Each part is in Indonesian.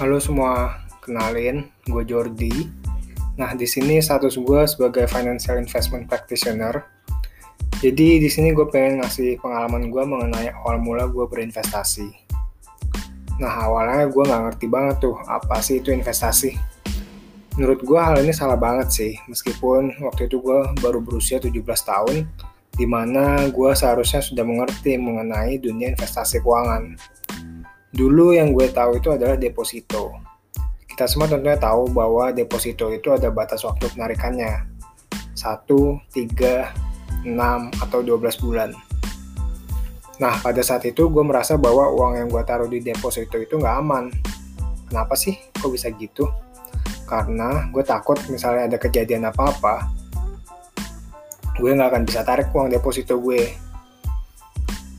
Halo semua, kenalin, gue Jordi. Nah, di sini status gue sebagai financial investment practitioner. Jadi di sini gue pengen ngasih pengalaman gue mengenai awal mula gue berinvestasi. Nah, awalnya gue nggak ngerti banget tuh apa sih itu investasi. Menurut gue hal ini salah banget sih, meskipun waktu itu gue baru berusia 17 tahun, di mana gue seharusnya sudah mengerti mengenai dunia investasi keuangan. Dulu yang gue tahu itu adalah deposito. Kita semua tentunya tahu bahwa deposito itu ada batas waktu penarikannya. 1, 3, 6, atau 12 bulan. Nah, pada saat itu gue merasa bahwa uang yang gue taruh di deposito itu nggak aman. Kenapa sih? Kok bisa gitu? Karena gue takut misalnya ada kejadian apa-apa, gue nggak akan bisa tarik uang deposito gue.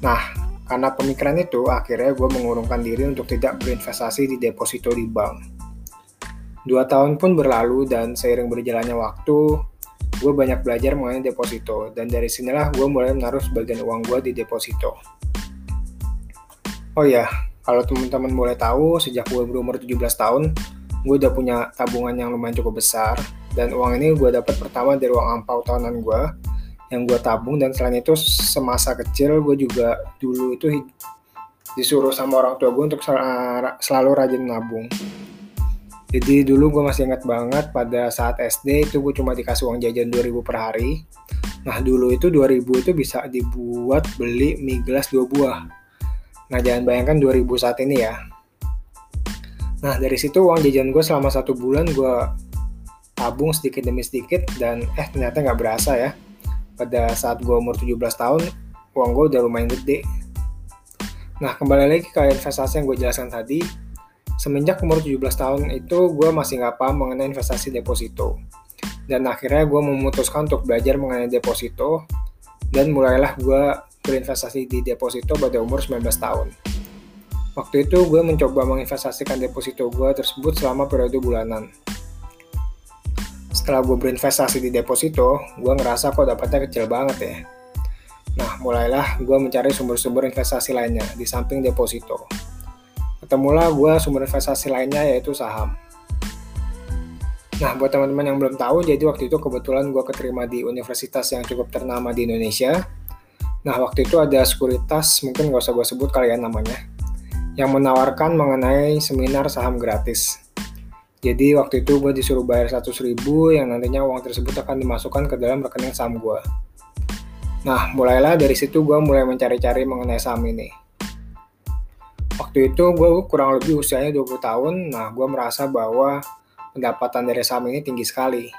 Nah, karena pemikiran itu, akhirnya gue mengurungkan diri untuk tidak berinvestasi di deposito di bank. Dua tahun pun berlalu dan seiring berjalannya waktu, gue banyak belajar mengenai deposito dan dari sinilah gue mulai menaruh sebagian uang gue di deposito. Oh ya, kalau teman-teman boleh tahu, sejak gue berumur 17 tahun, gue udah punya tabungan yang lumayan cukup besar dan uang ini gue dapat pertama dari uang ampau tahunan gue yang gue tabung dan selain itu semasa kecil gue juga dulu itu disuruh sama orang tua gue untuk selalu rajin nabung. Jadi dulu gue masih ingat banget pada saat SD itu gue cuma dikasih uang jajan 2000 per hari. Nah dulu itu 2000 itu bisa dibuat beli mie gelas dua buah. Nah jangan bayangkan 2000 saat ini ya. Nah dari situ uang jajan gue selama satu bulan gue tabung sedikit demi sedikit dan eh ternyata nggak berasa ya. Pada saat gue umur 17 tahun uang gue udah lumayan gede. Nah kembali lagi ke investasi yang gue jelaskan tadi. Semenjak umur 17 tahun itu gue masih nggak paham mengenai investasi deposito. Dan akhirnya gue memutuskan untuk belajar mengenai deposito dan mulailah gue berinvestasi di deposito pada umur 19 tahun. Waktu itu gue mencoba menginvestasikan deposito gue tersebut selama periode bulanan. Setelah gue berinvestasi di deposito, gue ngerasa kok dapatnya kecil banget ya. Nah, mulailah gue mencari sumber-sumber investasi lainnya di samping deposito. Ketemulah gue sumber investasi lainnya yaitu saham. Nah, buat teman-teman yang belum tahu, jadi waktu itu kebetulan gue keterima di universitas yang cukup ternama di Indonesia. Nah, waktu itu ada sekuritas, mungkin gak usah gue sebut kalian namanya yang menawarkan mengenai seminar saham gratis. Jadi waktu itu gue disuruh bayar 100 ribu yang nantinya uang tersebut akan dimasukkan ke dalam rekening saham gue. Nah, mulailah dari situ gue mulai mencari-cari mengenai saham ini. Waktu itu gue kurang lebih usianya 20 tahun, nah gue merasa bahwa pendapatan dari saham ini tinggi sekali.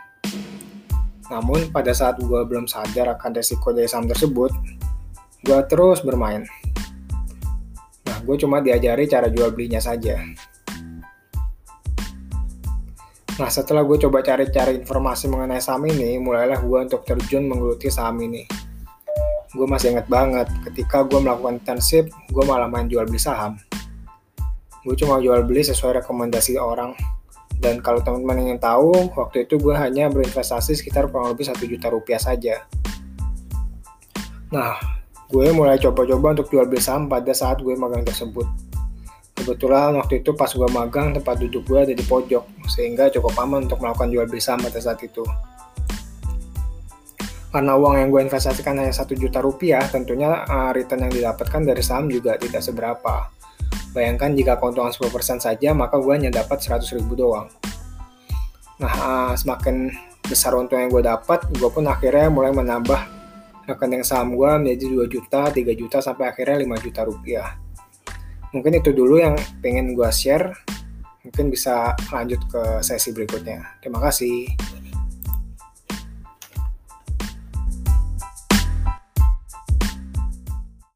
Namun pada saat gue belum sadar akan resiko dari saham tersebut, gue terus bermain gue cuma diajari cara jual belinya saja. Nah, setelah gue coba cari-cari informasi mengenai saham ini, mulailah gue untuk terjun menggeluti saham ini. Gue masih inget banget, ketika gue melakukan internship, gue malah main jual beli saham. Gue cuma jual beli sesuai rekomendasi orang. Dan kalau teman-teman ingin tahu, waktu itu gue hanya berinvestasi sekitar kurang lebih 1 juta rupiah saja. Nah, gue mulai coba-coba untuk jual beli saham pada saat gue magang tersebut. Kebetulan waktu itu pas gue magang tempat duduk gue ada di pojok, sehingga cukup aman untuk melakukan jual beli saham pada saat itu. Karena uang yang gue investasikan hanya 1 juta rupiah, tentunya uh, return yang didapatkan dari saham juga tidak seberapa. Bayangkan jika keuntungan 10% saja, maka gue hanya dapat 100 ribu doang. Nah, uh, semakin besar untung yang gue dapat, gue pun akhirnya mulai menambah rekening saham gue menjadi 2 juta, 3 juta, sampai akhirnya 5 juta rupiah. Mungkin itu dulu yang pengen gue share. Mungkin bisa lanjut ke sesi berikutnya. Terima kasih.